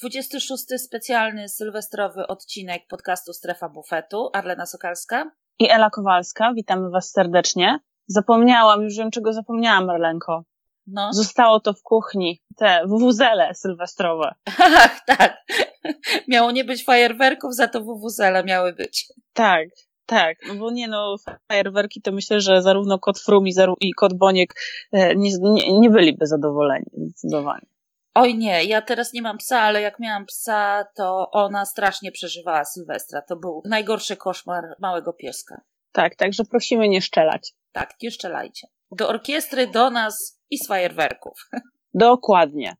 26 specjalny sylwestrowy odcinek podcastu Strefa Bufetu. Arlena Sokalska. I Ela Kowalska. Witamy Was serdecznie. Zapomniałam, już wiem czego zapomniałam, Marlenko. No. Zostało to w kuchni. Te wuwuzele sylwestrowe. Ach, tak. Miało nie być fajerwerków, za to wuwuzele miały być. Tak, tak, no bo nie no, fajerwerki to myślę, że zarówno kot Frum i kot Boniek e, nie, nie, nie byliby zadowoleni, zdecydowanie. Oj nie, ja teraz nie mam psa, ale jak miałam psa, to ona strasznie przeżywała Sylwestra. To był najgorszy koszmar małego pieska. Tak, także prosimy nie szczelać. Tak, nie szczelajcie. Do orkiestry, do nas i z fajerwerków. Dokładnie.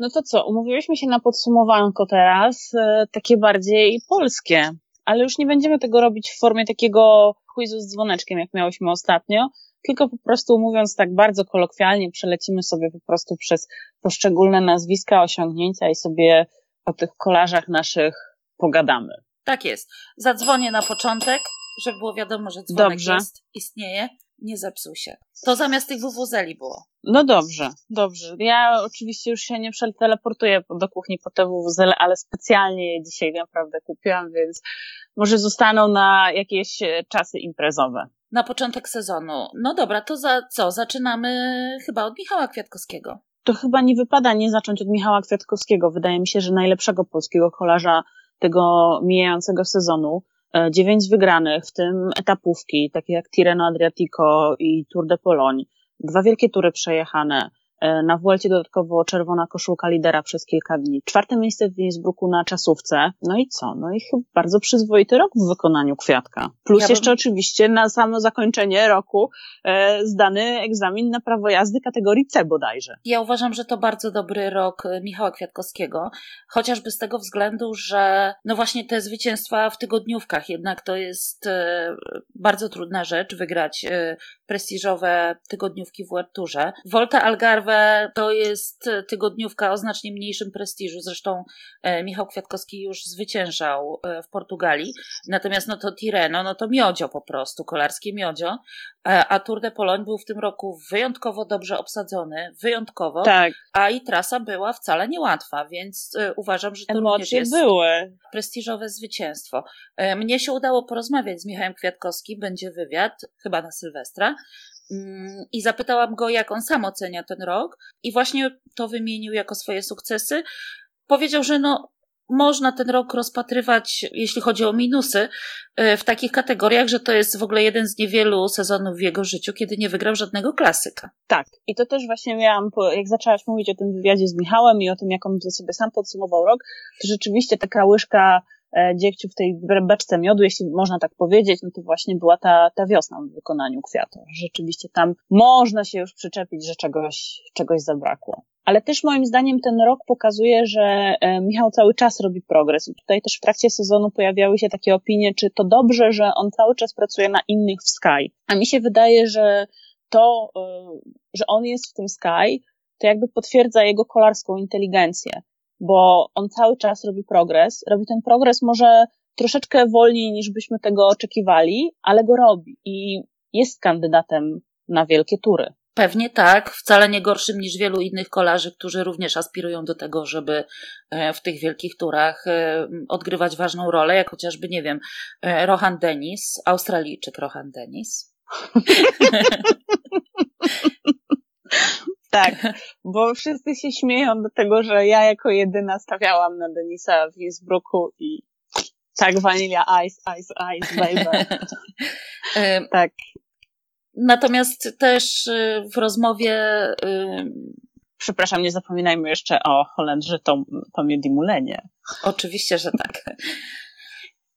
No to co, umówiłyśmy się na podsumowanko teraz, e, takie bardziej polskie, ale już nie będziemy tego robić w formie takiego quizu z dzwoneczkiem, jak miałyśmy ostatnio, tylko po prostu mówiąc tak bardzo kolokwialnie, przelecimy sobie po prostu przez poszczególne nazwiska, osiągnięcia i sobie o tych kolarzach naszych pogadamy. Tak jest. Zadzwonię na początek, żeby było wiadomo, że dzwonek Dobrze. jest, istnieje nie zepsuł się. To zamiast tych wuwuzeli było. No dobrze, dobrze. Ja oczywiście już się nie teleportuję do kuchni po te wuwuzele, ale specjalnie je dzisiaj naprawdę kupiłam, więc może zostaną na jakieś e, czasy imprezowe. Na początek sezonu. No dobra, to za co? Zaczynamy chyba od Michała Kwiatkowskiego. To chyba nie wypada nie zacząć od Michała Kwiatkowskiego. Wydaje mi się, że najlepszego polskiego kolarza tego mijającego sezonu E, dziewięć wygranych, w tym etapówki, takie jak Tirreno Adriatico i Tour de Pologne, dwa wielkie tury przejechane, na Vuelcie dodatkowo czerwona koszulka lidera przez kilka dni. Czwarte miejsce w Innsbrucku na czasówce. No i co? No i chyba bardzo przyzwoity rok w wykonaniu Kwiatka. Plus ja jeszcze bym... oczywiście na samo zakończenie roku e, zdany egzamin na prawo jazdy kategorii C bodajże. Ja uważam, że to bardzo dobry rok e, Michała Kwiatkowskiego, chociażby z tego względu, że no właśnie te zwycięstwa w tygodniówkach, jednak to jest e, bardzo trudna rzecz wygrać e, prestiżowe tygodniówki w Werturze. Volta Algarve to jest tygodniówka o znacznie mniejszym prestiżu. Zresztą e, Michał Kwiatkowski już zwyciężał e, w Portugalii. Natomiast no to Tireno, no to miodzio po prostu, kolarskie miodzio. E, a Tour de Pologne był w tym roku wyjątkowo dobrze obsadzony, wyjątkowo. Tak. A i trasa była wcale niełatwa, więc uważam, że to Emocje również jest były. prestiżowe zwycięstwo. Mnie się udało porozmawiać z Michałem Kwiatkowskim, będzie wywiad, chyba na Sylwestra. Mm, i zapytałam go, jak on sam ocenia ten rok, i właśnie to wymienił jako swoje sukcesy. Powiedział, że no, można ten rok rozpatrywać, jeśli chodzi o minusy, e, w takich kategoriach, że to jest w ogóle jeden z niewielu sezonów w jego życiu, kiedy nie wygrał żadnego klasyka. Tak, i to też właśnie miałam, jak zaczęłaś mówić o tym wywiadzie z Michałem i o tym, jak on sobie sam podsumował rok, to rzeczywiście taka łyżka E, dziegciu w tej beczce miodu, jeśli można tak powiedzieć, no to właśnie była ta, ta wiosna w wykonaniu kwiatu. Rzeczywiście tam można się już przyczepić, że czegoś, czegoś zabrakło. Ale też moim zdaniem ten rok pokazuje, że e, Michał cały czas robi progres. Tutaj też w trakcie sezonu pojawiały się takie opinie, czy to dobrze, że on cały czas pracuje na innych w Sky. A mi się wydaje, że to, e, że on jest w tym Sky, to jakby potwierdza jego kolarską inteligencję bo on cały czas robi progres. Robi ten progres może troszeczkę wolniej niż byśmy tego oczekiwali, ale go robi i jest kandydatem na wielkie tury. Pewnie tak, wcale nie gorszym niż wielu innych kolarzy, którzy również aspirują do tego, żeby e, w tych wielkich turach e, odgrywać ważną rolę, jak chociażby, nie wiem, e, Rohan Dennis, Australijczyk Rohan Dennis. Tak, bo wszyscy się śmieją do tego, że ja jako jedyna stawiałam na Denisa w Innsbrucku i tak, Vanilla Ice, Ice, Ice, baby. tak. Natomiast też y, w rozmowie... Y, Przepraszam, nie zapominajmy jeszcze o Holendrze Tomie Dimulenie. Oczywiście, że tak.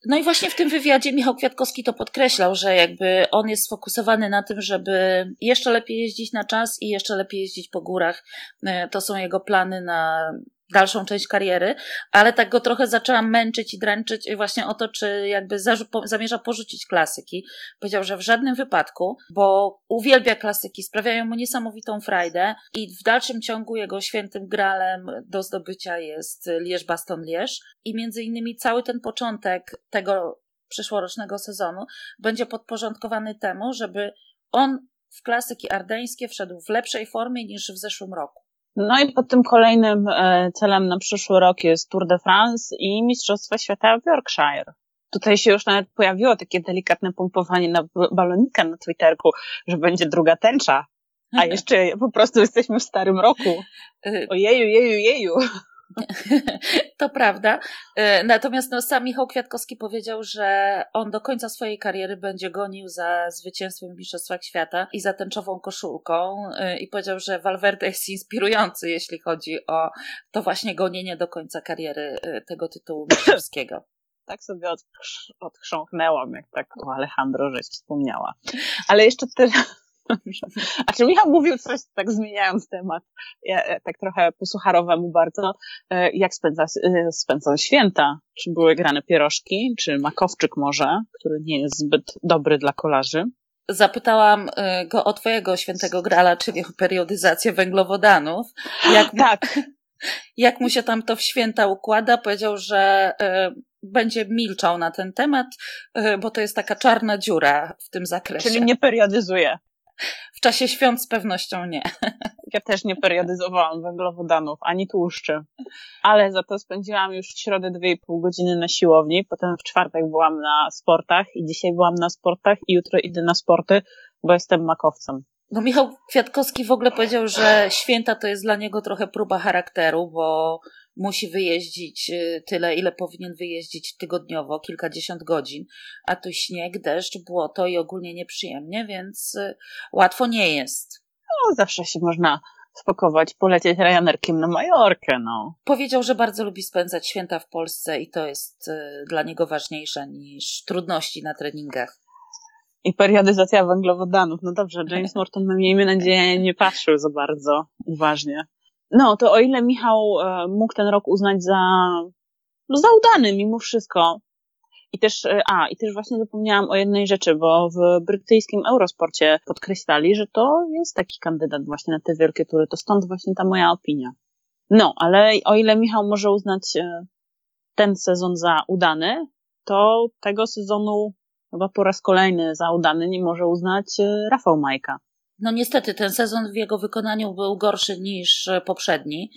No i właśnie w tym wywiadzie Michał Kwiatkowski to podkreślał, że jakby on jest sfokusowany na tym, żeby jeszcze lepiej jeździć na czas i jeszcze lepiej jeździć po górach. E, to są jego plany na dalszą część kariery, ale tak go trochę zaczęłam męczyć i dręczyć właśnie o to, czy jakby zamierza porzucić klasyki. Powiedział, że w żadnym wypadku, bo uwielbia klasyki, sprawiają mu niesamowitą frajdę i w dalszym ciągu jego świętym gralem do zdobycia jest Lierz Baston Lierz i między innymi cały ten początek tego przyszłorocznego sezonu będzie podporządkowany temu, żeby on w klasyki ardeńskie wszedł w lepszej formie niż w zeszłym roku. No i pod tym kolejnym e, celem na przyszły rok jest Tour de France i Mistrzostwa Świata w Yorkshire. Tutaj się już nawet pojawiło takie delikatne pompowanie na balonika na Twitterku, że będzie druga tęcza. A jeszcze po prostu jesteśmy w starym roku. Y, Ojeju, jeju, jeju. To prawda. E, natomiast no, sam Michał Kwiatkowski powiedział, że on do końca swojej kariery będzie gonił za zwycięstwem w Mistrzostwach Świata i za tęczową koszulką. E, I powiedział, że Valverde jest inspirujący, jeśli chodzi o to właśnie gonienie do końca kariery e, tego tytułu mistrzowskiego. Tak sobie odchrząknęłam, jak tak o Alejandro żeś wspomniała. Ale jeszcze tyle, a czy Michał mówił coś, tak zmieniając temat, ja, tak trochę po sucharowemu bardzo, e, jak spędza, e, spędzał święta? Czy były grane pierożki, czy makowczyk może, który nie jest zbyt dobry dla kolarzy? Zapytałam e, go o twojego świętego grala, czyli o periodyzację węglowodanów. Jak, tak. Jak mu się tam to w święta układa? Powiedział, że będzie milczał na ten temat, bo to jest taka czarna dziura w tym zakresie. Czyli nie periodyzuje. W czasie świąt z pewnością nie. Ja też nie periodyzowałam węglowodanów, ani tłuszczy. Ale za to spędziłam już w środę 2,5 godziny na siłowni, potem w czwartek byłam na sportach i dzisiaj byłam na sportach i jutro idę na sporty, bo jestem makowcem. No Michał Kwiatkowski w ogóle powiedział, że święta to jest dla niego trochę próba charakteru, bo musi wyjeździć y, tyle, ile powinien wyjeździć tygodniowo, kilkadziesiąt godzin, a tu śnieg, deszcz, błoto i ogólnie nieprzyjemnie, więc y, łatwo nie jest. No, zawsze się można spakować, polecieć Ryanerkiem na Majorkę, no. Powiedział, że bardzo lubi spędzać święta w Polsce i to jest y, dla niego ważniejsze niż trudności na treningach. I periodyzacja węglowodanów. No dobrze, James Morton, miejmy nadzieję, nie patrzył za bardzo uważnie. No, to o ile Michał e, mógł ten rok uznać za, no, za udany mimo wszystko. I też, e, a, i też właśnie zapomniałam o jednej rzeczy, bo w brytyjskim Eurosporcie podkreślali, że to jest taki kandydat właśnie na te wielkie tury. To stąd właśnie ta moja opinia. No, ale o ile Michał może uznać e, ten sezon za udany, to tego sezonu chyba po raz kolejny za udany nie może uznać Rafał Majka. No niestety ten sezon w jego wykonaniu był gorszy niż e, poprzedni,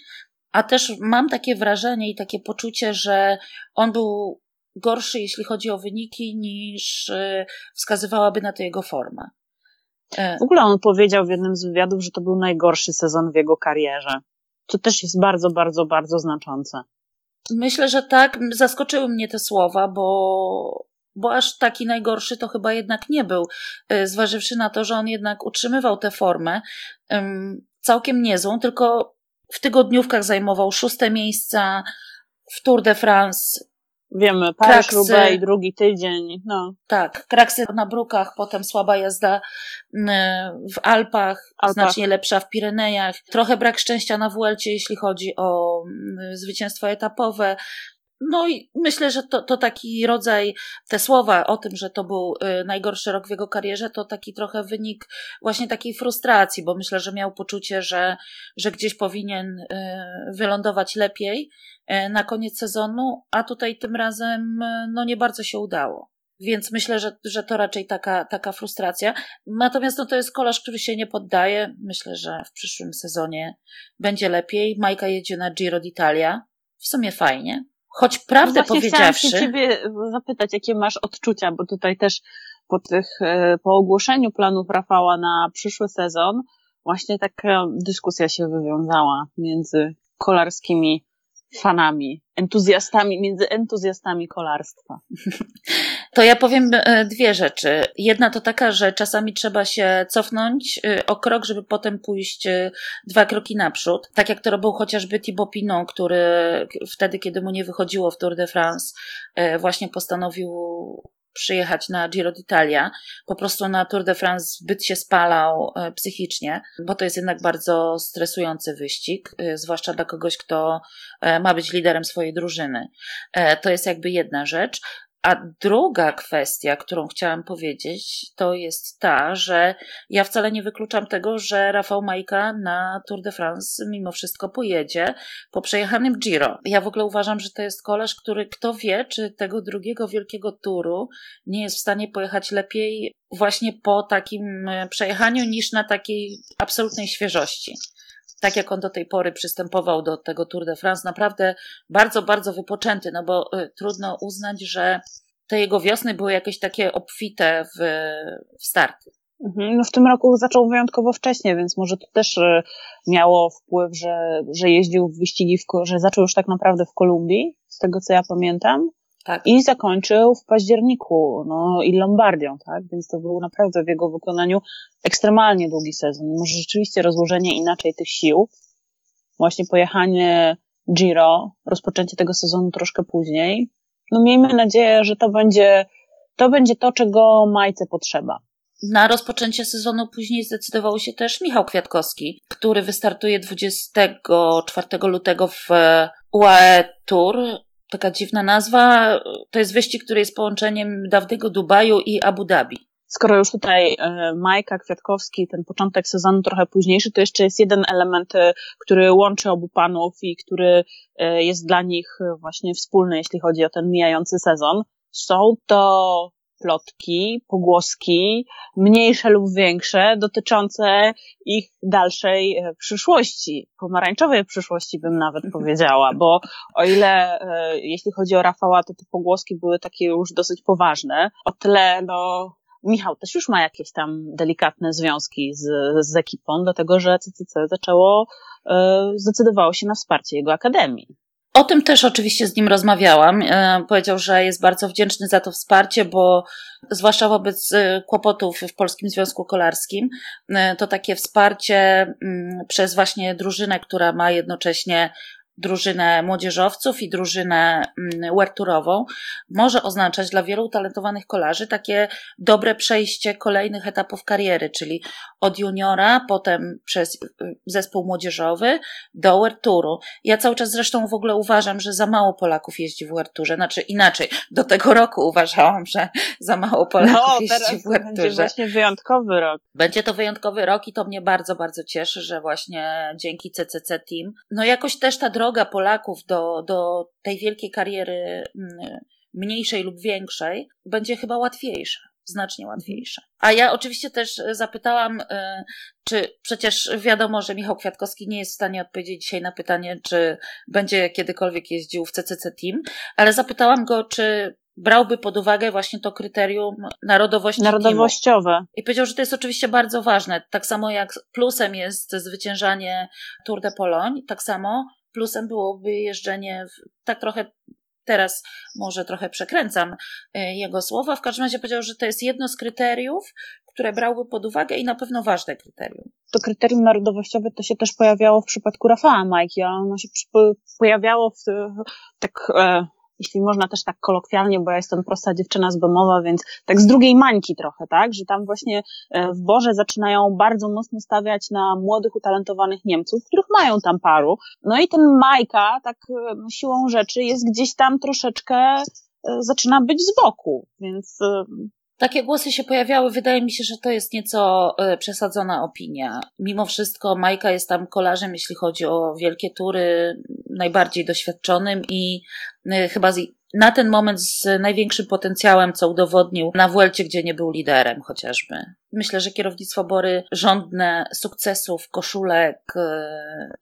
a też mam takie wrażenie i takie poczucie, że on był gorszy, jeśli chodzi o wyniki, niż e, wskazywałaby na to jego forma. E, w ogóle on powiedział w jednym z wywiadów, że to był najgorszy sezon w jego karierze. Co też jest bardzo, bardzo, bardzo znaczące. Myślę, że tak. Zaskoczyły mnie te słowa, bo bo aż taki najgorszy to chyba jednak nie był, y, zważywszy na to, że on jednak utrzymywał tę formę całkiem niezłą, tylko w tygodniówkach zajmował szóste miejsca w Tour de France. Wiemy, Paryż, Roubaix, drugi tydzień, no. Tak, kraksy na brukach, potem słaba jazda w Alpach, Alpach, znacznie lepsza w Pirenejach, trochę brak szczęścia na Vuelcie, jeśli chodzi o zwycięstwo etapowe, no i myślę, że to, to taki rodzaj, te słowa o tym, że to był y, najgorszy rok w jego karierze, to taki trochę wynik właśnie takiej frustracji, bo myślę, że miał poczucie, że, że gdzieś powinien y, wylądować lepiej y, na koniec sezonu, a tutaj tym razem no nie bardzo się udało. Więc myślę, że, że to raczej taka, taka frustracja. Natomiast no, to jest kolarz, który się nie poddaje. Myślę, że w przyszłym sezonie będzie lepiej. Majka jedzie na Giro d'Italia. W sumie fajnie. Choć prawdę no powiedziawszy. Chciałam się ciebie zapytać, jakie masz odczucia, bo tutaj też po tych, e, po ogłoszeniu planów Rafała na przyszły sezon, właśnie taka dyskusja się wywiązała między kolarskimi fanami, entuzjastami, między entuzjastami kolarstwa. To ja powiem e, dwie rzeczy. Jedna to taka, że czasami trzeba się cofnąć e, o krok, żeby potem pójść e, dwa kroki naprzód. Tak jak to robił chociażby Thibaut Pinot, który wtedy, kiedy mu nie wychodziło w Tour de France, właśnie postanowił przyjechać na Giro d'Italia. Po prostu na Tour de France zbyt się spalał psychicznie, bo to jest jednak bardzo stresujący wyścig, zwłaszcza dla kogoś, kto ma być liderem swojej drużyny. To jest jakby jedna rzecz. A druga kwestia, którą chciałam powiedzieć, to jest ta, że ja wcale nie wykluczam tego, że Rafał Majka na Tour de France mimo wszystko pojedzie po przejechanym Giro. Ja w ogóle uważam, że to jest kolarz, który kto wie, czy tego drugiego wielkiego turu nie jest w stanie pojechać lepiej właśnie po takim przejechaniu niż na takiej absolutnej świeżości. Tak jak on do tej pory przystępował do tego Tour de France, naprawdę bardzo, bardzo wypoczęty, no bo y, trudno uznać, że te jego wiosny były jakieś takie obfite w, w starty. Mhm. No w tym roku zaczął wyjątkowo wcześnie, więc może to też y, miało wpływ, że, że jeździł w wyścigi, w, że zaczął już tak naprawdę w Kolumbii, z tego co ja pamiętam. Tak. I zakończył w październiku, no i Lombardią, tak? Więc to był naprawdę w jego wykonaniu ekstremalnie długi sezon. Może rzeczywiście rozłożenie inaczej tych sił. Właśnie pojechanie Giro, rozpoczęcie tego sezonu troszkę później. No miejmy nadzieję, że to będzie, to będzie to, czego Majce potrzeba. Na rozpoczęcie sezonu później zdecydował się też Michał Kwiatkowski, który wystartuje 24 lutego w UAE Tour taka dziwna nazwa. To jest wyścig, który jest połączeniem dawnego Dubaju i Abu Dhabi. Skoro już tutaj e, Majka Kwiatkowski, ten początek sezonu trochę późniejszy, to jeszcze jest jeden element, e, który łączy obu panów i który e, jest dla nich właśnie wspólny, jeśli chodzi o ten mijający sezon. Są to plotki, pogłoski, mniejsze lub większe, dotyczące ich dalszej e, przyszłości, pomarańczowej przyszłości bym nawet powiedziała, bo o ile e, jeśli chodzi o Rafała, to te pogłoski były takie już dosyć poważne, o tyle no Michał też już ma jakieś tam delikatne związki z, z ekipą, dlatego że CCC zaczęło, e, zdecydowało się na wsparcie jego akademii. O tym też oczywiście z nim rozmawiałam. E, powiedział, że jest bardzo wdzięczny za to wsparcie, bo zwłaszcza wobec e, kłopotów w Polskim Związku Kolarskim, e, to takie wsparcie mm, przez właśnie drużynę, która ma jednocześnie drużynę młodzieżowców i drużynę mm, werturową może oznaczać dla wielu utalentowanych kolarzy takie dobre przejście kolejnych etapów kariery, czyli od juniora, potem przez y, zespół młodzieżowy do werturu. Ja cały czas zresztą w ogóle uważam, że za mało Polaków jeździ w werturze, znaczy inaczej, do tego roku uważałam, że za mało Polaków no, jeździ w werturze. będzie właśnie wyjątkowy rok. Będzie to wyjątkowy rok i to mnie bardzo, bardzo cieszy, że właśnie dzięki CCC Team, no jakoś też ta droga droga Polaków do, do tej wielkiej kariery mm, mniejszej lub większej będzie chyba łatwiejsza znacznie łatwiejsza. A ja oczywiście też zapytałam, y, czy przecież wiadomo, że Michał Kwiatkowski nie jest w stanie odpowiedzieć dzisiaj na pytanie, czy będzie kiedykolwiek jeździł w CCC Team, ale zapytałam go, czy brałby pod uwagę właśnie to kryterium narodowości. Narodowościowe. Teamu. I powiedział, że to jest oczywiście bardzo ważne. Tak samo jak plusem jest zwyciężanie Tour de Pologne, tak samo Plusem byłoby jeżdżenie, w, tak trochę teraz może trochę przekręcam e, jego słowa. W każdym razie powiedział, że to jest jedno z kryteriów, które brałby pod uwagę i na pewno ważne kryterium. To kryterium narodowościowe to się też pojawiało w przypadku Rafała Majki, a ono się pojawiało w, tak e, jeśli można też tak kolokwialnie, bo ja jestem prosta dziewczyna z Bemowa, więc tak z drugiej mańki trochę, tak, że tam właśnie e, w Borze zaczynają bardzo mocno stawiać na młodych, utalentowanych Niemców, których mają tam paru. No i ten Majka, tak e, siłą rzeczy, jest gdzieś tam troszeczkę, e, zaczyna być z boku, więc takie głosy się pojawiały. Wydaje mi się, że to jest nieco przesadzona opinia. Mimo wszystko Majka jest tam kolarzem, jeśli chodzi o wielkie tury, najbardziej doświadczonym i Y, chyba z, na ten moment z największym potencjałem, co udowodnił na Vuelcie, gdzie nie był liderem chociażby. Myślę, że kierownictwo Bory żądne sukcesów, koszulek y,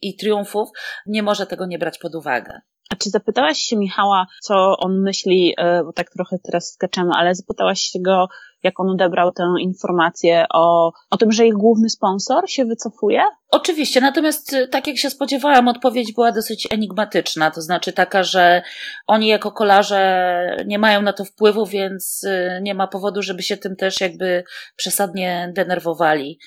i triumfów nie może tego nie brać pod uwagę. A czy zapytałaś się Michała, co on myśli, y, bo tak trochę teraz skaczemy, ale zapytałaś się go, jak on odebrał tę informację o, o tym, że ich główny sponsor się wycofuje? Oczywiście, natomiast y, tak jak się spodziewałam, odpowiedź była dosyć enigmatyczna, to znaczy taka, że oni jako kolarze nie mają na to wpływu, więc y, nie ma powodu, żeby się tym też jakby przesadnie denerwowali.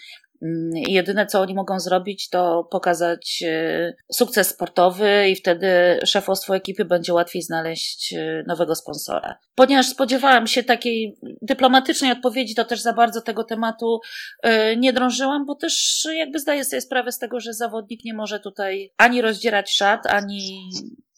Jedyne, co oni mogą zrobić, to pokazać e, sukces sportowy i wtedy szefostwo ekipy będzie łatwiej znaleźć e, nowego sponsora. Ponieważ spodziewałam się takiej dyplomatycznej odpowiedzi, to też za bardzo tego tematu e, nie drążyłam, bo też jakby zdaję sobie sprawę z tego, że zawodnik nie może tutaj ani rozdzierać szat, ani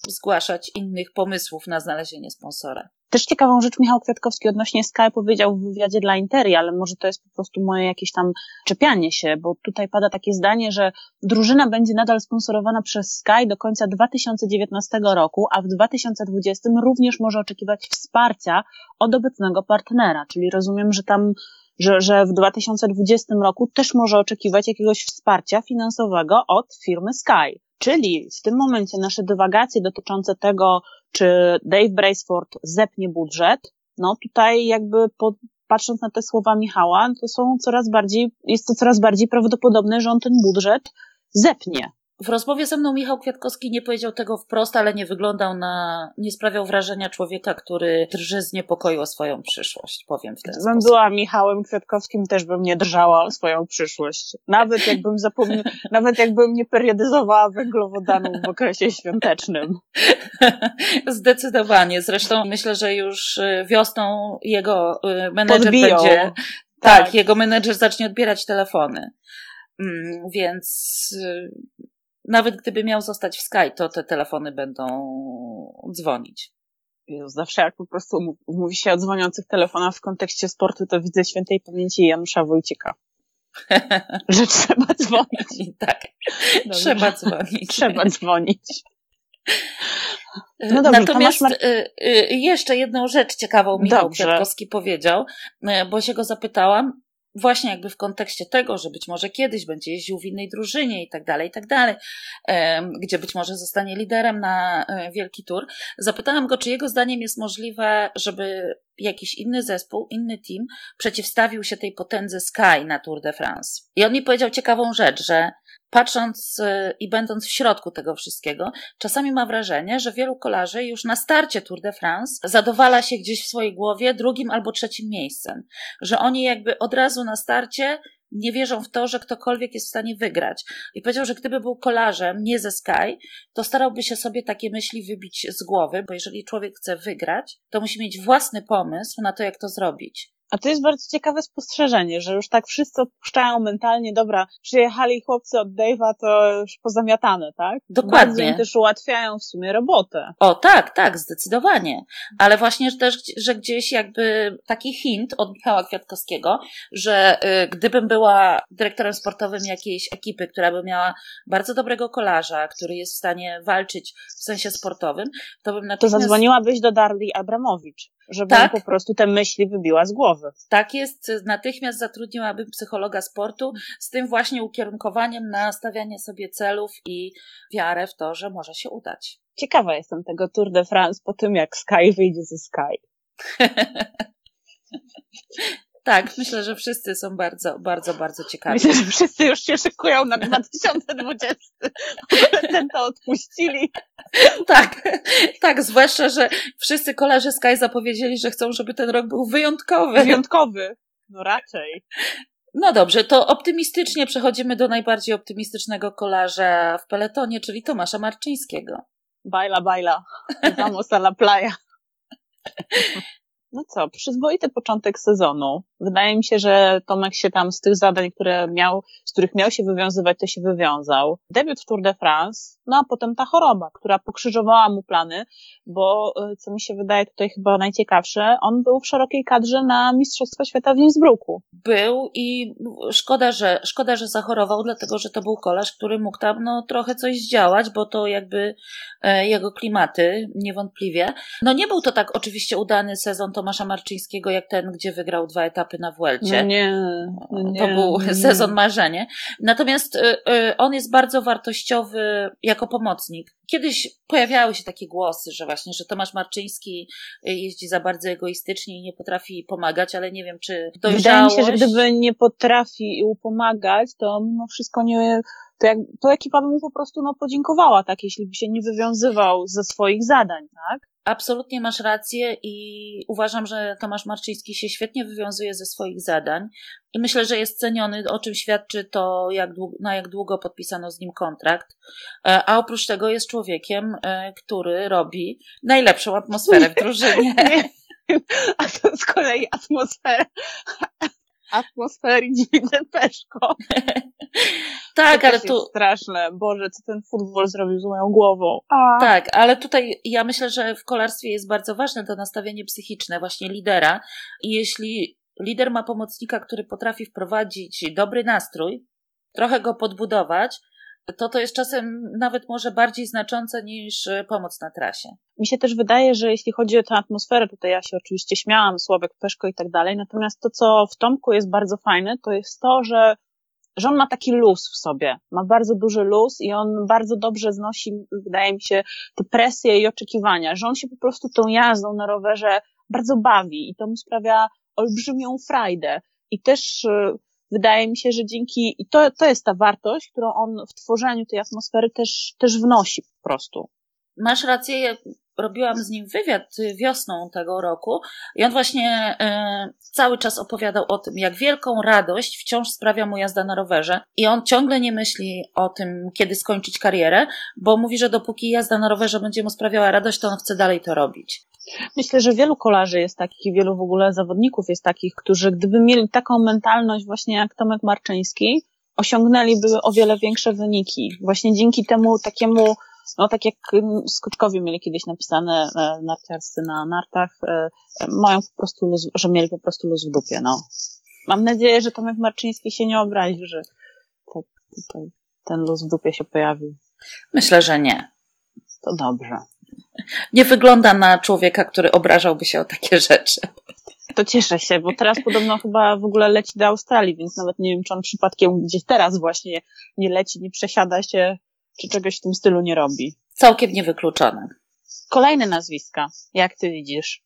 zgłaszać innych pomysłów na znalezienie sponsora. Też ciekawą rzecz Michał Kwiatkowski odnośnie Sky powiedział w wywiadzie dla Interi, ale może to jest po prostu moje jakieś tam czepianie się, bo tutaj pada takie zdanie, że drużyna będzie nadal sponsorowana przez Sky do końca 2019 roku, a w 2020 również może oczekiwać wsparcia od obecnego partnera, czyli rozumiem, że tam że, że w 2020 roku też może oczekiwać jakiegoś wsparcia finansowego od firmy Sky. Czyli w tym momencie nasze dywagacje dotyczące tego, czy Dave Braceford zepnie budżet, no tutaj jakby po, patrząc na te słowa Michała, to są coraz bardziej, jest to coraz bardziej prawdopodobne, że on ten budżet zepnie. W rozmowie ze mną Michał Kwiatkowski nie powiedział tego wprost, ale nie wyglądał na, nie sprawiał wrażenia człowieka, który drży z niepokoju o swoją przyszłość, powiem w ten Gdybym była Michałem Kwiatkowskim, też bym nie drżała o swoją przyszłość. Nawet jakbym zapomniał, nawet jakbym nie periodyzowała węglowodanów w okresie świątecznym. Zdecydowanie. Zresztą myślę, że już y, wiosną jego y, menedżer Podbiją. będzie, tak, tak, jego menedżer zacznie odbierać telefony. Mm, więc y, nawet gdyby miał zostać w Sky, to te telefony będą dzwonić. Jezu, zawsze jak po prostu mówi się o dzwoniących telefonach w kontekście sportu, to widzę świętej pamięci Janusza Wojcika. Że trzeba dzwonić. tak, Dobrze. trzeba dzwonić. trzeba dzwonić. No dobrze, Natomiast Mar- y, y, jeszcze jedną rzecz ciekawą Michał dobrze. Kwiatkowski powiedział, bo się go zapytałam, właśnie jakby w kontekście tego, że być może kiedyś będzie jeździł w innej drużynie i tak dalej, i tak dalej, gdzie być może zostanie liderem na e, wielki tour, zapytałam go, czy jego zdaniem jest możliwe, żeby jakiś inny zespół, inny team przeciwstawił się tej potędze Sky na Tour de France. I on mi powiedział ciekawą rzecz, że patrząc y, i będąc w środku tego wszystkiego, czasami ma wrażenie, że wielu kolarzy już na starcie Tour de France zadowala się gdzieś w swojej głowie drugim albo trzecim miejscem. Że oni jakby od razu na starcie nie wierzą w to, że ktokolwiek jest w stanie wygrać. I powiedział, że gdyby był kolarzem, nie ze Sky, to starałby się sobie takie myśli wybić z głowy, bo jeżeli człowiek chce wygrać, to musi mieć własny pomysł na to, jak to zrobić. A to jest bardzo ciekawe spostrzeżenie, że już tak wszyscy odpuszczają mentalnie, dobra, przyjechali chłopcy od Dave'a, to już pozamiatane, tak? Dokładnie. Bardzo im też ułatwiają w sumie robotę. O, tak, tak, zdecydowanie. Ale właśnie też, że gdzieś jakby taki hint od Michała Kwiatkowskiego, że y, gdybym była dyrektorem sportowym jakiejś ekipy, która by miała bardzo dobrego kolarza, który jest w stanie walczyć w sensie sportowym, to bym natychmiast... To zadzwoniłabyś do Darli Abramowicz żeby tak. po prostu te myśli wybiła z głowy. Tak jest, natychmiast zatrudniłabym psychologa sportu z tym właśnie ukierunkowaniem na stawianie sobie celów i wiarę w to, że może się udać. Ciekawa jestem tego Tour de France po tym, jak Sky wyjdzie ze Sky. Tak, myślę, że wszyscy są bardzo, bardzo, bardzo ciekawi. Myślę, że wszyscy już się szykują na 2020. Ten to odpuścili. Tak, tak, zwłaszcza, że wszyscy kolarze Sky zapowiedzieli, że chcą, żeby ten rok był wyjątkowy. Wyjątkowy. No raczej. No dobrze, to optymistycznie przechodzimy do najbardziej optymistycznego kolarza w peletonie, czyli Tomasza Marczyńskiego. Baila, baila. Vamos a la playa. No co, przyzwoity początek sezonu. Wydaje mi się, że Tomek się tam z tych zadań, które miał, z których miał się wywiązywać, to się wywiązał. Debiut w Tour de France, no a potem ta choroba, która pokrzyżowała mu plany, bo e, co mi się wydaje tutaj chyba najciekawsze, on był w szerokiej kadrze na Mistrzostwa Świata w Innsbrucku. Był i szkoda, że, szkoda, że zachorował, dlatego że to był kolarz, który mógł tam no, trochę coś zdziałać, bo to jakby e, jego klimaty, niewątpliwie. No nie był to tak oczywiście udany sezon Tomasza Marczyńskiego, jak ten, gdzie wygrał dwa etapy na Vuelcie. No nie, no nie, to był nie. sezon marzenie. Natomiast y, y, on jest bardzo wartościowy jako pomocnik. Kiedyś pojawiały się takie głosy, że właśnie, że Tomasz Marczyński jeździ za bardzo egoistycznie i nie potrafi pomagać, ale nie wiem, czy dojrzałość... Wydaje mi się, że gdyby nie potrafi pomagać, to mimo wszystko nie to, jak, to ekipa by mu po prostu no, podziękowała, tak, jeśli by się nie wywiązywał ze swoich zadań, tak? Absolutnie masz rację i uważam, że Tomasz Marczyński się świetnie wywiązuje ze swoich zadań i myślę, że jest ceniony, o czym świadczy to, jak długo, na jak długo podpisano z nim kontrakt. E, a oprócz tego jest człowiekiem, e, który robi najlepszą atmosferę w drużynie. A to z kolei atmosfera atmosfery dziwne peszko. tak, to ale tu... straszne. Boże, co ten futbol zrobił z moją głową. A. Tak, ale tutaj ja myślę, że w kolarstwie jest bardzo ważne to nastawienie psychiczne właśnie lidera i jeśli lider ma pomocnika, który potrafi wprowadzić dobry nastrój, trochę go podbudować, to to jest czasem nawet może bardziej znaczące niż e, pomoc na trasie. Mi się też wydaje, że jeśli chodzi o tę atmosferę, tutaj ja się oczywiście śmiałam, Sławek, Peszko i tak dalej, natomiast to, co w Tomku jest bardzo fajne, to jest to, że że on ma taki luz w sobie, ma bardzo duży luz i on bardzo dobrze znosi, wydaje mi się, te presje i oczekiwania, że on się po prostu tą jazdą na rowerze bardzo bawi i to mu sprawia olbrzymią frajdę. I też y, wydaje mi się, że dzięki, i to, to jest ta wartość, którą on w tworzeniu tej atmosfery też, też wnosi po prostu. Masz rację, robiłam z nim wywiad wiosną tego roku i on właśnie e, cały czas opowiadał o tym, jak wielką radość wciąż sprawia mu jazda na rowerze i on ciągle nie myśli o tym, kiedy skończyć karierę, bo mówi, że dopóki jazda na rowerze będzie mu sprawiała radość, to on chce dalej to robić. Myślę, że wielu kolarzy jest takich i wielu w ogóle zawodników jest takich, którzy gdyby mieli taką mentalność właśnie jak Tomek Marczyński, osiągnęliby o wiele większe wyniki. Właśnie dzięki temu takiemu no tak jak Skutkowie mieli kiedyś napisane e, narciarscy na nartach, e, mają po prostu luz, że mieli po prostu luz w dupie, no. Mam nadzieję, że Tomek Marczyński się nie obrazi, że tak tutaj ten luz w dupie się pojawił. Myślę, że nie. To dobrze. Nie wygląda na człowieka, który obrażałby się o takie rzeczy. To cieszę się, bo teraz podobno chyba w ogóle leci do Australii, więc nawet nie wiem, czy on przypadkiem gdzieś teraz właśnie nie leci, nie przesiada się czy czegoś w tym stylu nie robi. Całkiem niewykluczone. Kolejne nazwiska, jak ty widzisz?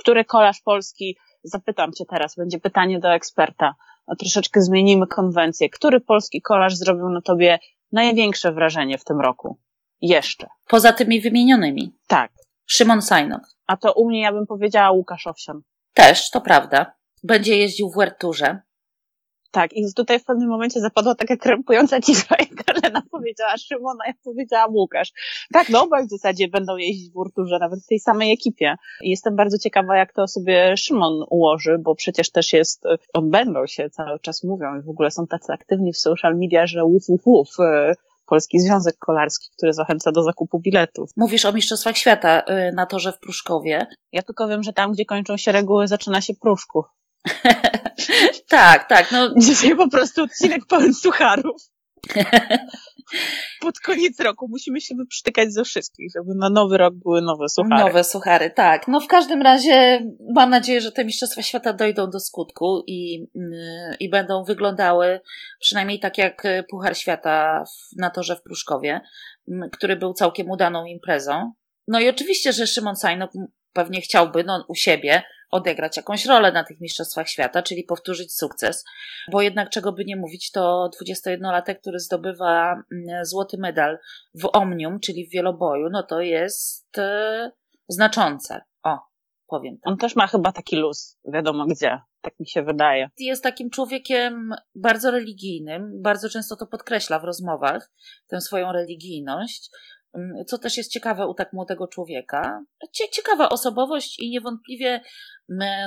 Który kolarz polski, zapytam cię teraz, będzie pytanie do eksperta. No, troszeczkę zmienimy konwencję. Który polski kolarz zrobił na tobie największe wrażenie w tym roku? Jeszcze. Poza tymi wymienionymi. Tak. Szymon Sajnok. A to u mnie ja bym powiedziała Łukasz Owsian. Też, to prawda. Będzie jeździł w Werturze. Tak, i tutaj w pewnym momencie zapadła taka krępująca cisza, jak Karlena powiedziała Szymona, ja powiedziałam Łukasz. Tak, no obaj w zasadzie będą jeździć w Urturze, nawet w tej samej ekipie. I jestem bardzo ciekawa, jak to sobie Szymon ułoży, bo przecież też jest, odbędą się cały czas mówią i w ogóle są tacy aktywni w social media, że łuf, łuf, łuf. E, Polski Związek Kolarski, który zachęca do zakupu biletów. Mówisz o Mistrzostwach Świata e, na torze w Pruszkowie. Ja tylko wiem, że tam, gdzie kończą się reguły, zaczyna się Pruszków. tak, tak. No. Dzisiaj po prostu odcinek pełen sucharów. Pod koniec roku musimy się wyprztykać ze wszystkich, żeby na nowy rok były nowe suchary. Nowe suchary, tak. No w każdym razie mam nadzieję, że te Mistrzostwa Świata dojdą do skutku i, yy, i będą wyglądały przynajmniej tak jak Puchar Świata na torze w Pruszkowie, który był całkiem udaną imprezą. No i oczywiście, że Szymon Sajnok pewnie chciałby no, u siebie odegrać jakąś rolę na tych Mistrzostwach Świata, czyli powtórzyć sukces, bo jednak czego by nie mówić, to 21-latek, który zdobywa mm, złoty medal w omnium, czyli w wieloboju, no to jest e, znaczące. O, powiem tak. On też ma chyba taki luz, wiadomo gdzie, tak mi się wydaje. Jest takim człowiekiem bardzo religijnym, bardzo często to podkreśla w rozmowach, tę swoją religijność. Co też jest ciekawe u tak młodego człowieka. Ciekawa osobowość i niewątpliwie,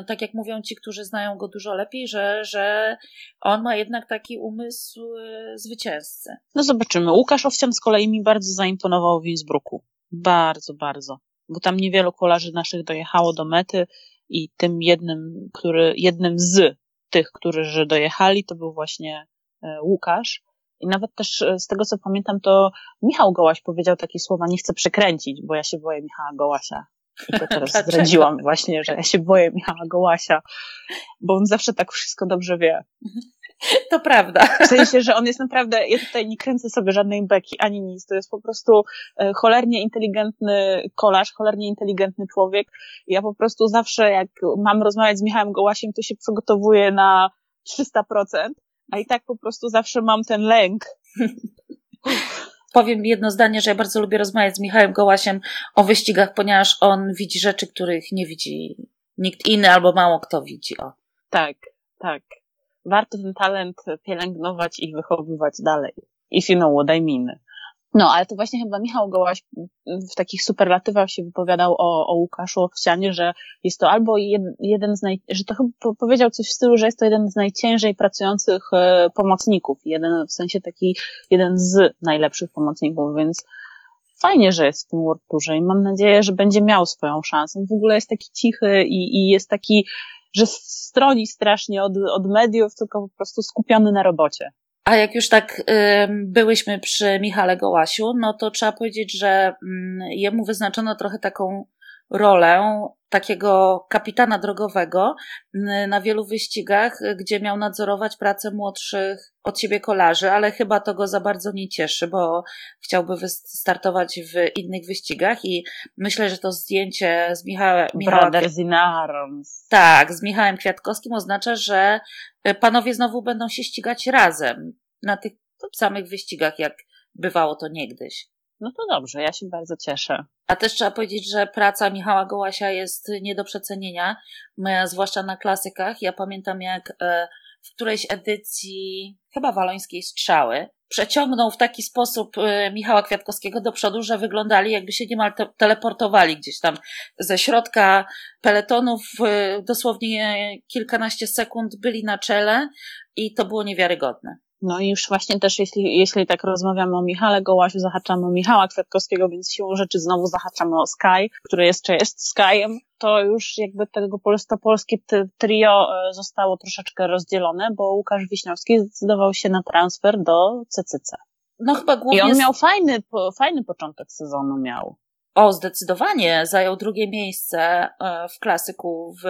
tak jak mówią ci, którzy znają go dużo lepiej, że, że on ma jednak taki umysł y, zwycięzcy. No zobaczymy. Łukasz Owsian z kolei mi bardzo zaimponował w Innsbrucku. Bardzo, bardzo. Bo tam niewielu kolarzy naszych dojechało do mety i tym jednym, który, jednym z tych, którzy dojechali, to był właśnie e, Łukasz. I nawet też e, z tego, co pamiętam, to Michał Gołaś powiedział takie słowa, nie chcę przekręcić, bo ja się boję Michała Gołasia. I to teraz zdradziłam właśnie, że ja się boję Michała Gołasia, bo on zawsze tak wszystko dobrze wie. To prawda. W sensie, że on jest naprawdę, ja tutaj nie kręcę sobie żadnej beki, ani nic. To jest po prostu e, cholernie inteligentny kolarz, cholernie inteligentny człowiek. Ja po prostu zawsze, jak mam rozmawiać z Michałem Gołasiem, to się przygotowuję na 300%, a i tak po prostu zawsze mam ten lęk. Powiem jedno zdanie, że ja bardzo lubię rozmawiać z Michałem Gołasiem o wyścigach, ponieważ on widzi rzeczy, których nie widzi nikt inny albo mało kto widzi. O. Tak, tak. Warto ten talent pielęgnować i wychowywać dalej. If you know what I mean. No, ale to właśnie chyba Michał Gołaś w takich superlatywach się wypowiadał o, o Łukaszu Owsianie, że jest to albo jed, jeden z naj, że to chyba powiedział coś w stylu, że jest to jeden z najciężej pracujących e, pomocników, jeden, w sensie taki, jeden z najlepszych pomocników, więc fajnie, że jest w tym World i mam nadzieję, że będzie miał swoją szansę. W ogóle jest taki cichy i, i jest taki, że stroni strasznie od, od mediów, tylko po prostu skupiony na robocie. A jak już tak byłyśmy przy Michale Gołasiu, no to trzeba powiedzieć, że y, jemu wyznaczono trochę taką rolę takiego kapitana drogowego na wielu wyścigach, gdzie miał nadzorować pracę młodszych od siebie kolarzy, ale chyba to go za bardzo nie cieszy, bo chciałby wystartować w innych wyścigach i myślę, że to zdjęcie z Michałem... Brothers in Arms. Tak, z Michałem Kwiatkowskim oznacza, że panowie znowu będą się ścigać razem na tych samych wyścigach, jak bywało to niegdyś. No to dobrze, ja się bardzo cieszę. A też trzeba powiedzieć, że praca Michała Gołasia jest nie do przecenienia, zwłaszcza na klasykach. Ja pamiętam, jak e, w którejś edycji, chyba walońskiej strzały, przeciągnął w taki sposób e, Michała Kwiatkowskiego do przodu, że wyglądali jakby się niemal te teleportowali gdzieś tam ze środka peletonów, dosłownie kilkanaście sekund byli na czele i to było niewiarygodne. No i już właśnie też, jeśli, jeśli tak rozmawiamy o Michale Gołasiu, zahaczamy o Michała Kwiatkowskiego, więc siłą rzeczy znowu zahaczamy o Sky, który jeszcze jest Skyem, to już jakby tego polsko-polskie trio e, zostało troszeczkę rozdzielone, bo Łukasz Wiśniowski zdecydował się na transfer do CCC. No chyba głównie... I on miał fajny, fajny początek sezonu miał. O, zdecydowanie. Zajął drugie miejsce e, w klasyku w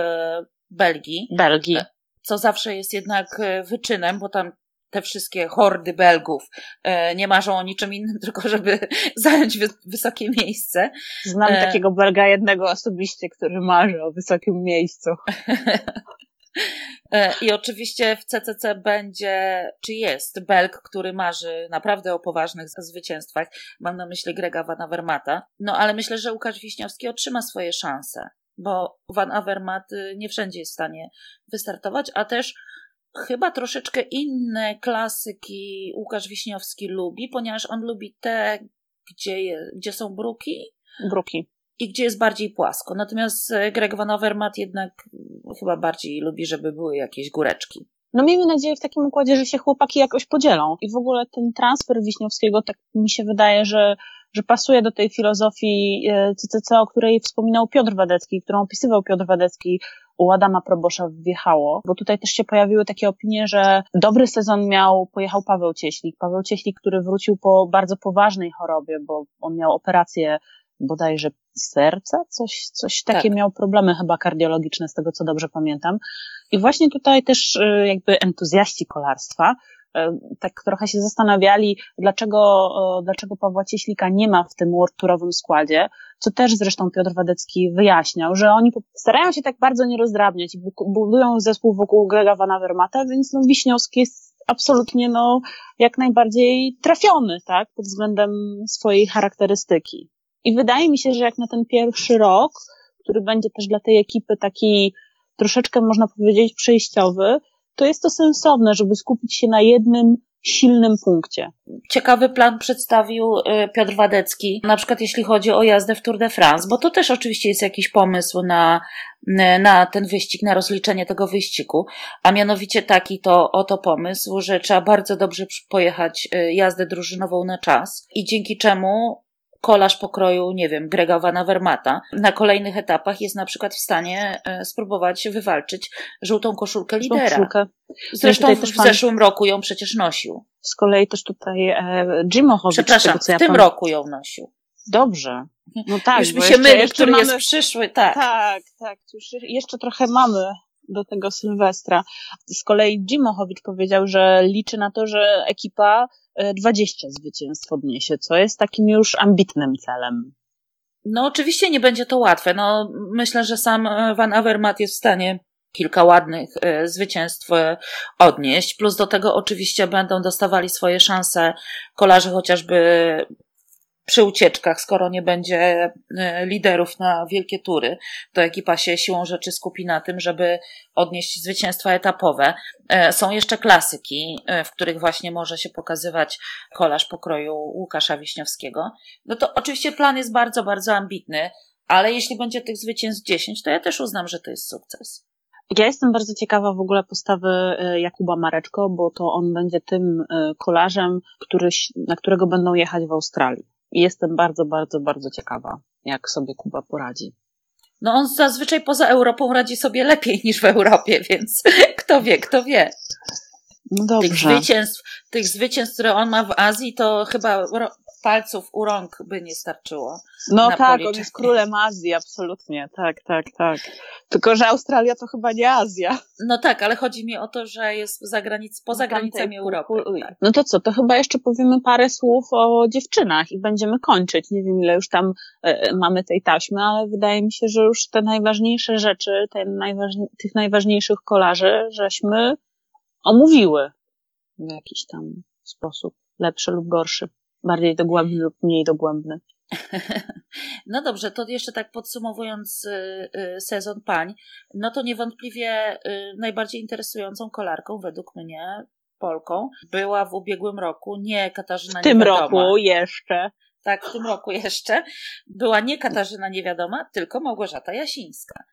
Belgii. Belgii. Co zawsze jest jednak e, wyczynem, bo tam te wszystkie hordy Belgów e, nie marzą o niczym innym, tylko żeby zająć wysokie miejsce. Znam e... takiego Belga jednego osobiście, który marzy o wysokim miejscu. E, I oczywiście w CCC będzie, czy jest Belg, który marzy naprawdę o poważnych zwycięstwach. Mam na myśli Grega Van Avermata. No ale myślę, że Łukasz Wiśniowski otrzyma swoje szanse, bo Van Avermaet y, nie wszędzie jest w stanie wystartować, a też chyba troszeczkę inne klasyki Łukasz Wiśniowski lubi, ponieważ on lubi te, gdzie, je, gdzie są bruki. Bruki. I gdzie jest bardziej płasko. Natomiast e, Greg Van Overmat jednak chyba bardziej lubi, żeby były jakieś góreczki. No miejmy nadzieję w takim układzie, że się chłopaki jakoś podzielą. I w ogóle ten transfer Wiśniowskiego, tak mi się wydaje, że, że pasuje do tej filozofii CCC, e, o której wspominał Piotr Wadecki, którą opisywał Piotr Wadecki u Adama Probosza wjechało, bo tutaj też się pojawiły takie opinie, że dobry sezon miał, pojechał Paweł Cieślik. Paweł Cieślik, który wrócił po bardzo poważnej chorobie, bo on miał operację bodajże serca, coś, coś takie tak. miał problemy chyba kardiologiczne, z tego co dobrze pamiętam. I właśnie tutaj też y, jakby entuzjaści kolarstwa tak trochę się zastanawiali, dlaczego, e, dlaczego Pawła Cieślika nie ma w tym World Tourowym składzie, co też zresztą Piotr Wadecki wyjaśniał, że oni starają się tak bardzo nie rozdrabniać i budują zespół wokół Grega Van Avermata, więc no Wiśniowski jest absolutnie no, jak najbardziej trafiony, tak, pod względem swojej charakterystyki. I wydaje mi się, że jak na ten pierwszy rok, który będzie też dla tej ekipy taki troszeczkę można powiedzieć przejściowy, to jest to sensowne, żeby skupić się na jednym silnym punkcie. Ciekawy plan przedstawił y, Piotr Wadecki, na przykład jeśli chodzi o jazdę w Tour de France, bo to też oczywiście jest jakiś pomysł na, na ten wyścig, na rozliczenie tego wyścigu, a mianowicie taki to oto pomysł, że trzeba bardzo dobrze pojechać y, jazdę drużynową na czas i dzięki czemu kolarz pokroju, nie wiem, Grega Van Avermata na kolejnych etapach jest na przykład w stanie e, spróbować wywalczyć żółtą koszulkę lidera. Koszulkę. Zresztą w zeszłym roku ją przecież nosił. Z kolei też tutaj e, Jim Ohowicz. Przepraszam, tego, w tym roku ją nosił. Dobrze. No tak. Już mi się myli, który mamy... jest przyszły, tak. Tak, tak. Już jeszcze trochę mamy do tego Sylwestra. Z kolei Jim Ohowicz powiedział, że liczy na to, że ekipa 20 e, zwycięstw odniesie, co jest takim już ambitnym celem. No oczywiście nie będzie to łatwe. No, myślę, że sam e, Van Avermaet jest w stanie kilka ładnych e, zwycięstw odnieść. Plus do tego oczywiście będą dostawali swoje szanse kolarze chociażby przy ucieczkach, skoro nie będzie e, liderów na wielkie tury, to ekipa się siłą rzeczy skupi na tym, żeby odnieść zwycięstwa etapowe. E, są jeszcze klasyki, e, w których właśnie może się pokazywać kolarz pokroju Łukasza Wiśniowskiego. No to oczywiście plan jest bardzo, bardzo ambitny, ale jeśli będzie tych zwycięstw 10, to ja też uznam, że to jest sukces. Ja jestem bardzo ciekawa w ogóle postawy Jakuba Mareczko, bo to on będzie tym kolarzem, który, na którego będą jechać w Australii. Jestem bardzo, bardzo, bardzo ciekawa, jak sobie Kuba poradzi. No on zazwyczaj poza Europą radzi sobie lepiej niż w Europie, więc kto wie, kto wie. No tych zwycięstw, tych zwycięstw, które on ma w Azji, to chyba palców u rąk by nie starczyło. No tak, on jest królem Azji, absolutnie, tak, tak, tak. Tylko, że Australia to chyba nie Azja. No tak, ale chodzi mi o to, że jest za granic, poza granicami Europy. Tak. No to co, to chyba jeszcze powiemy parę słów o dziewczynach i będziemy kończyć. Nie wiem, ile już tam e, mamy tej taśmy, ale wydaje mi się, że już te najważniejsze rzeczy, te najważniej, tych najważniejszych kolarzy, żeśmy omówiły w jakiś tam sposób, lepszy lub gorszy bardziej dogłębny lub mniej dogłębny. No dobrze, to jeszcze tak podsumowując y, y, sezon pań, no to niewątpliwie y, najbardziej interesującą kolarką według mnie, Polką, była w ubiegłym roku nie Katarzyna W tym Niewiadoma. roku jeszcze. Tak, w tym roku jeszcze. Była nie Katarzyna Niewiadoma, tylko Małgorzata Jasińska.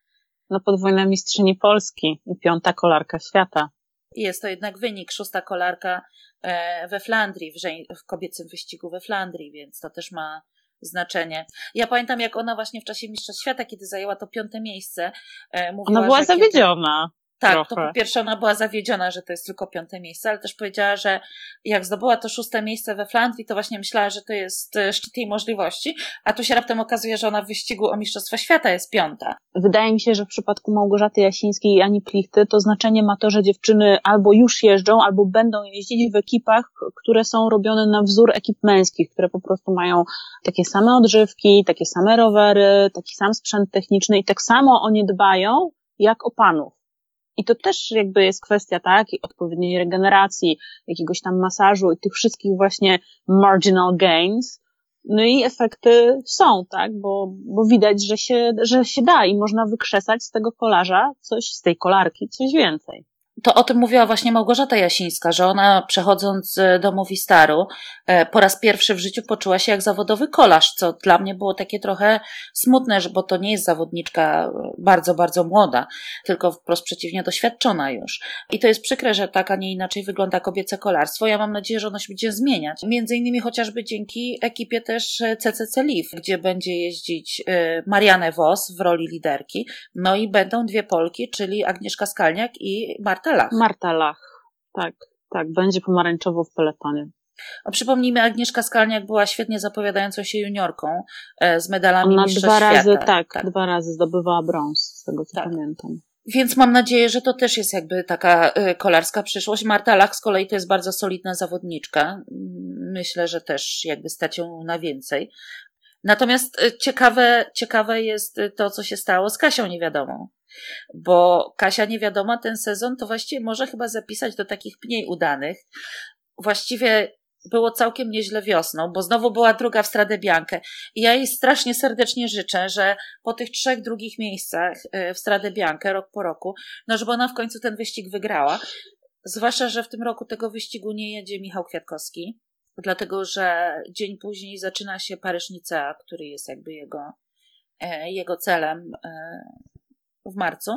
No podwójna mistrzyni Polski i piąta kolarka świata. Jest to jednak wynik, szósta kolarka e, we Flandrii, w, w kobiecym wyścigu we Flandrii, więc to też ma znaczenie. Ja pamiętam, jak ona właśnie w czasie Mistrzostw Świata, kiedy zajęła to piąte miejsce, e, mówiła, Ona była zawiedziona. Tak, trochę. to po pierwsze ona była zawiedziona, że to jest tylko piąte miejsce, ale też powiedziała, że jak zdobyła to szóste miejsce we Flandrii, to właśnie myślała, że to jest e, szczyt jej możliwości, a tu się raptem okazuje, że ona w wyścigu o Mistrzostwa Świata jest piąta. Wydaje mi się, że w przypadku Małgorzaty Jasińskiej i Ani Plichty to znaczenie ma to, że dziewczyny albo już jeżdżą, albo będą jeździć w ekipach, które są robione na wzór ekip męskich, które po prostu mają takie same odżywki, takie same rowery, taki sam sprzęt techniczny i tak samo o nie dbają jak o panów. I to też jakby jest kwestia, tak, odpowiedniej regeneracji, jakiegoś tam masażu i tych wszystkich właśnie marginal gains. No i efekty są, tak, bo, bo widać, że się, że się da i można wykrzesać z tego kolarza coś, z tej kolarki coś więcej to o tym mówiła właśnie Małgorzata Jasińska, że ona przechodząc e, do Movistaru e, po raz pierwszy w życiu poczuła się jak zawodowy kolarz, co dla mnie było takie trochę smutne, bo to nie jest zawodniczka e, bardzo, bardzo młoda, tylko wprost przeciwnie doświadczona już. I to jest przykre, że tak, a nie inaczej wygląda kobiece kolarstwo. Ja mam nadzieję, że ono się będzie zmieniać. Między innymi chociażby dzięki ekipie też CCC Liv, gdzie będzie jeździć Marianne Vos w roli liderki, no i będą dwie Polki, czyli Agnieszka Skalniak i Marta Marta Lach. Marta Lach, tak, tak, będzie pomarańczowo w peletonie. A przypomnijmy, Agnieszka Skalniak była świetnie zapowiadającą się juniorką e, z medalami Ona dwa razy. Tak, tak, dwa razy zdobywała brąz, z tego co tak. pamiętam. Więc mam nadzieję, że to też jest jakby taka e, kolarska przyszłość. Marta Lach z kolei to jest bardzo solidna zawodniczka. Myślę, że też jakby stać ją na więcej. Natomiast e, ciekawe, ciekawe jest to, co się stało z Kasią Niewiadomą bo Kasia niewiadoma ten sezon to właściwie może chyba zapisać do takich mniej udanych. Właściwie było całkiem nieźle wiosną, bo znowu była druga w Stradę Biankę. I ja jej strasznie serdecznie życzę, że po tych trzech drugich miejscach y, w Stradę Biankę rok po roku, no żeby ona w końcu ten wyścig wygrała. Zwłaszcza, że w tym roku tego wyścigu nie jedzie Michał Kwiatkowski, dlatego że dzień później zaczyna się Paryż Nicea, który jest jakby jego, e, jego celem w marcu.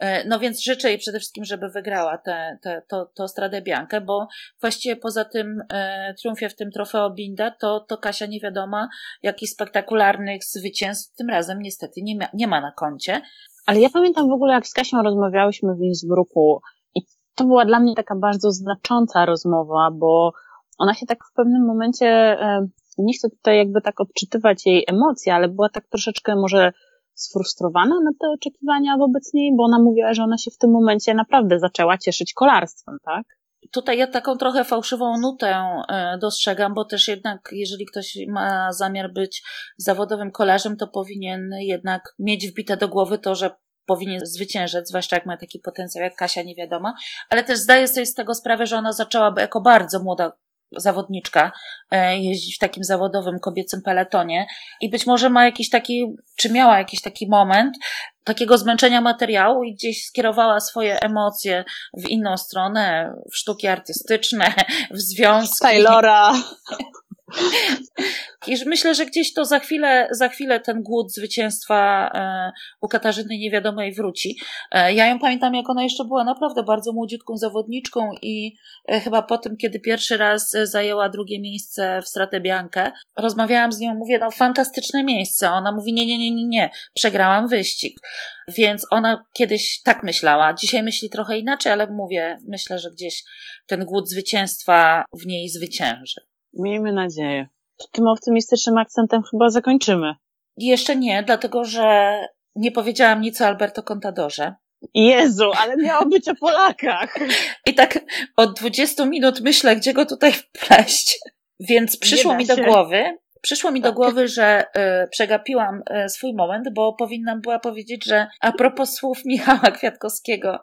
E, no więc życzę jej przede wszystkim, żeby wygrała tę te, to, to Stradę Biankę, bo właściwie poza tym e, triumfie w tym trofeo Binda, to, to Kasia nie wiadoma, jakich spektakularnych zwycięstw tym razem niestety nie ma, nie ma na koncie. Ale ja pamiętam w ogóle, jak z Kasią rozmawiałyśmy w Innsbrucku i to była dla mnie taka bardzo znacząca rozmowa, bo ona się tak w pewnym momencie, e, nie chcę tutaj jakby tak odczytywać jej emocji, ale była tak troszeczkę może sfrustrowana na te oczekiwania wobec niej, bo ona mówiła, że ona się w tym momencie naprawdę zaczęła cieszyć kolarstwem, tak? Tutaj ja taką trochę fałszywą nutę e, dostrzegam, bo też jednak, jeżeli ktoś ma zamiar być zawodowym kolarzem, to powinien jednak mieć wbite do głowy to, że powinien zwyciężyć, zwłaszcza jak ma taki potencjał jak Kasia, nie wiadomo, ale też zdaję sobie z tego sprawę, że ona zaczęłaby jako bardzo młoda zawodniczka e, jeździć w takim zawodowym kobiecym peletonie i być może ma jakiś taki, czy miała jakiś taki moment takiego zmęczenia materiału i gdzieś skierowała swoje emocje w inną stronę, w sztuki artystyczne, w związki. Taylora. I myślę, że gdzieś to za chwilę, za chwilę ten głód zwycięstwa e, u Katarzyny Niewiadomej wróci. E, ja ją pamiętam, jak ona jeszcze była naprawdę bardzo młodziutką zawodniczką i e, chyba po tym, kiedy pierwszy raz zajęła drugie miejsce w Stratę Biankę, rozmawiałam z nią, mówię, no fantastyczne miejsce. Ona mówi, nie, nie, nie, nie, nie, przegrałam wyścig. Więc ona kiedyś tak myślała. Dzisiaj myśli trochę inaczej, ale mówię, myślę, że gdzieś ten głód zwycięstwa w niej zwycięży. Miejmy nadzieję. Tym optymistycznym akcentem chyba zakończymy. Jeszcze nie, dlatego że nie powiedziałam nic o Alberto Contadorze. Jezu, ale miało być o Polakach. I tak od 20 minut myślę, gdzie go tutaj wpleść. Więc przyszło mi do głowy, Przyszło mi do tak. głowy, że y, przegapiłam y, swój moment, bo powinnam była powiedzieć, że a propos słów Michała Kwiatkowskiego,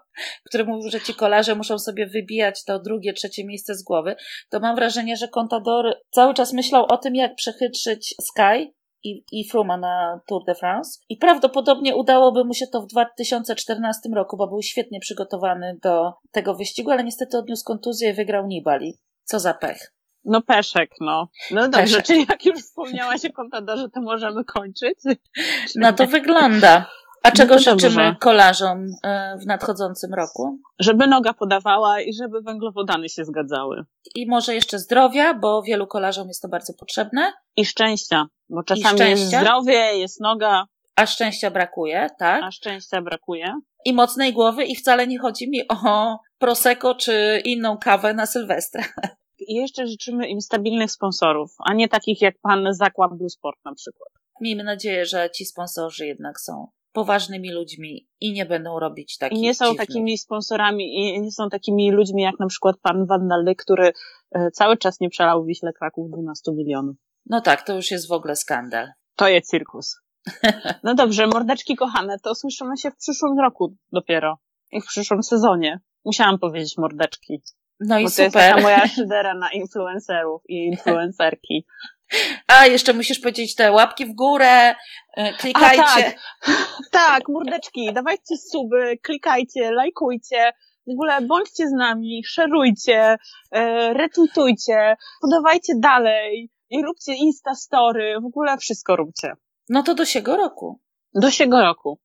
który mówił, że ci kolarze muszą sobie wybijać to drugie, trzecie miejsce z głowy, to mam wrażenie, że Contador cały czas myślał o tym, jak przechytrzyć Sky i, i Fruma na Tour de France. I prawdopodobnie udałoby mu się to w 2014 roku, bo był świetnie przygotowany do tego wyścigu, ale niestety odniósł kontuzję i wygrał Nibali. Co za pech. No peszek, no. No dobrze, peszek. czyli jak już wspomniałaś o kontadorze, to możemy kończyć? No to wygląda. A czego no życzymy dobrze. kolarzom e, w nadchodzącym roku? Żeby noga podawała i żeby węglowodany się zgadzały. I może jeszcze zdrowia, bo wielu kolarzom jest to bardzo potrzebne. I szczęścia, bo czasami szczęścia. jest zdrowie, jest noga. A szczęścia brakuje, tak? A szczęścia brakuje. I mocnej głowy i wcale nie chodzi mi o prosecco czy inną kawę na Sylwestra. I jeszcze życzymy im stabilnych sponsorów, a nie takich jak pan Zakład Blue Sport na przykład. Miejmy nadzieję, że ci sponsorzy jednak są poważnymi ludźmi i nie będą robić takich I nie są dziwnych. takimi sponsorami i nie są takimi ludźmi jak na przykład pan Van Dalle, który e, cały czas nie przelał Wiśle Kraków 12 milionów. No tak, to już jest w ogóle skandal. To jest cirkus. No dobrze, mordeczki kochane, to słyszymy się w przyszłym roku dopiero. I w przyszłym sezonie. Musiałam powiedzieć mordeczki. No i Bo super. To jest taka moja szydera na influencerów i influencerki. A, jeszcze musisz powiedzieć te łapki w górę, e, klikajcie. A, tak. tak, mordeczki, dawajcie suby, klikajcie, lajkujcie. W ogóle bądźcie z nami, szerujcie, e, retweetujcie, podawajcie dalej i róbcie Insta Story, w ogóle wszystko róbcie. No to do siego roku. Do siego roku.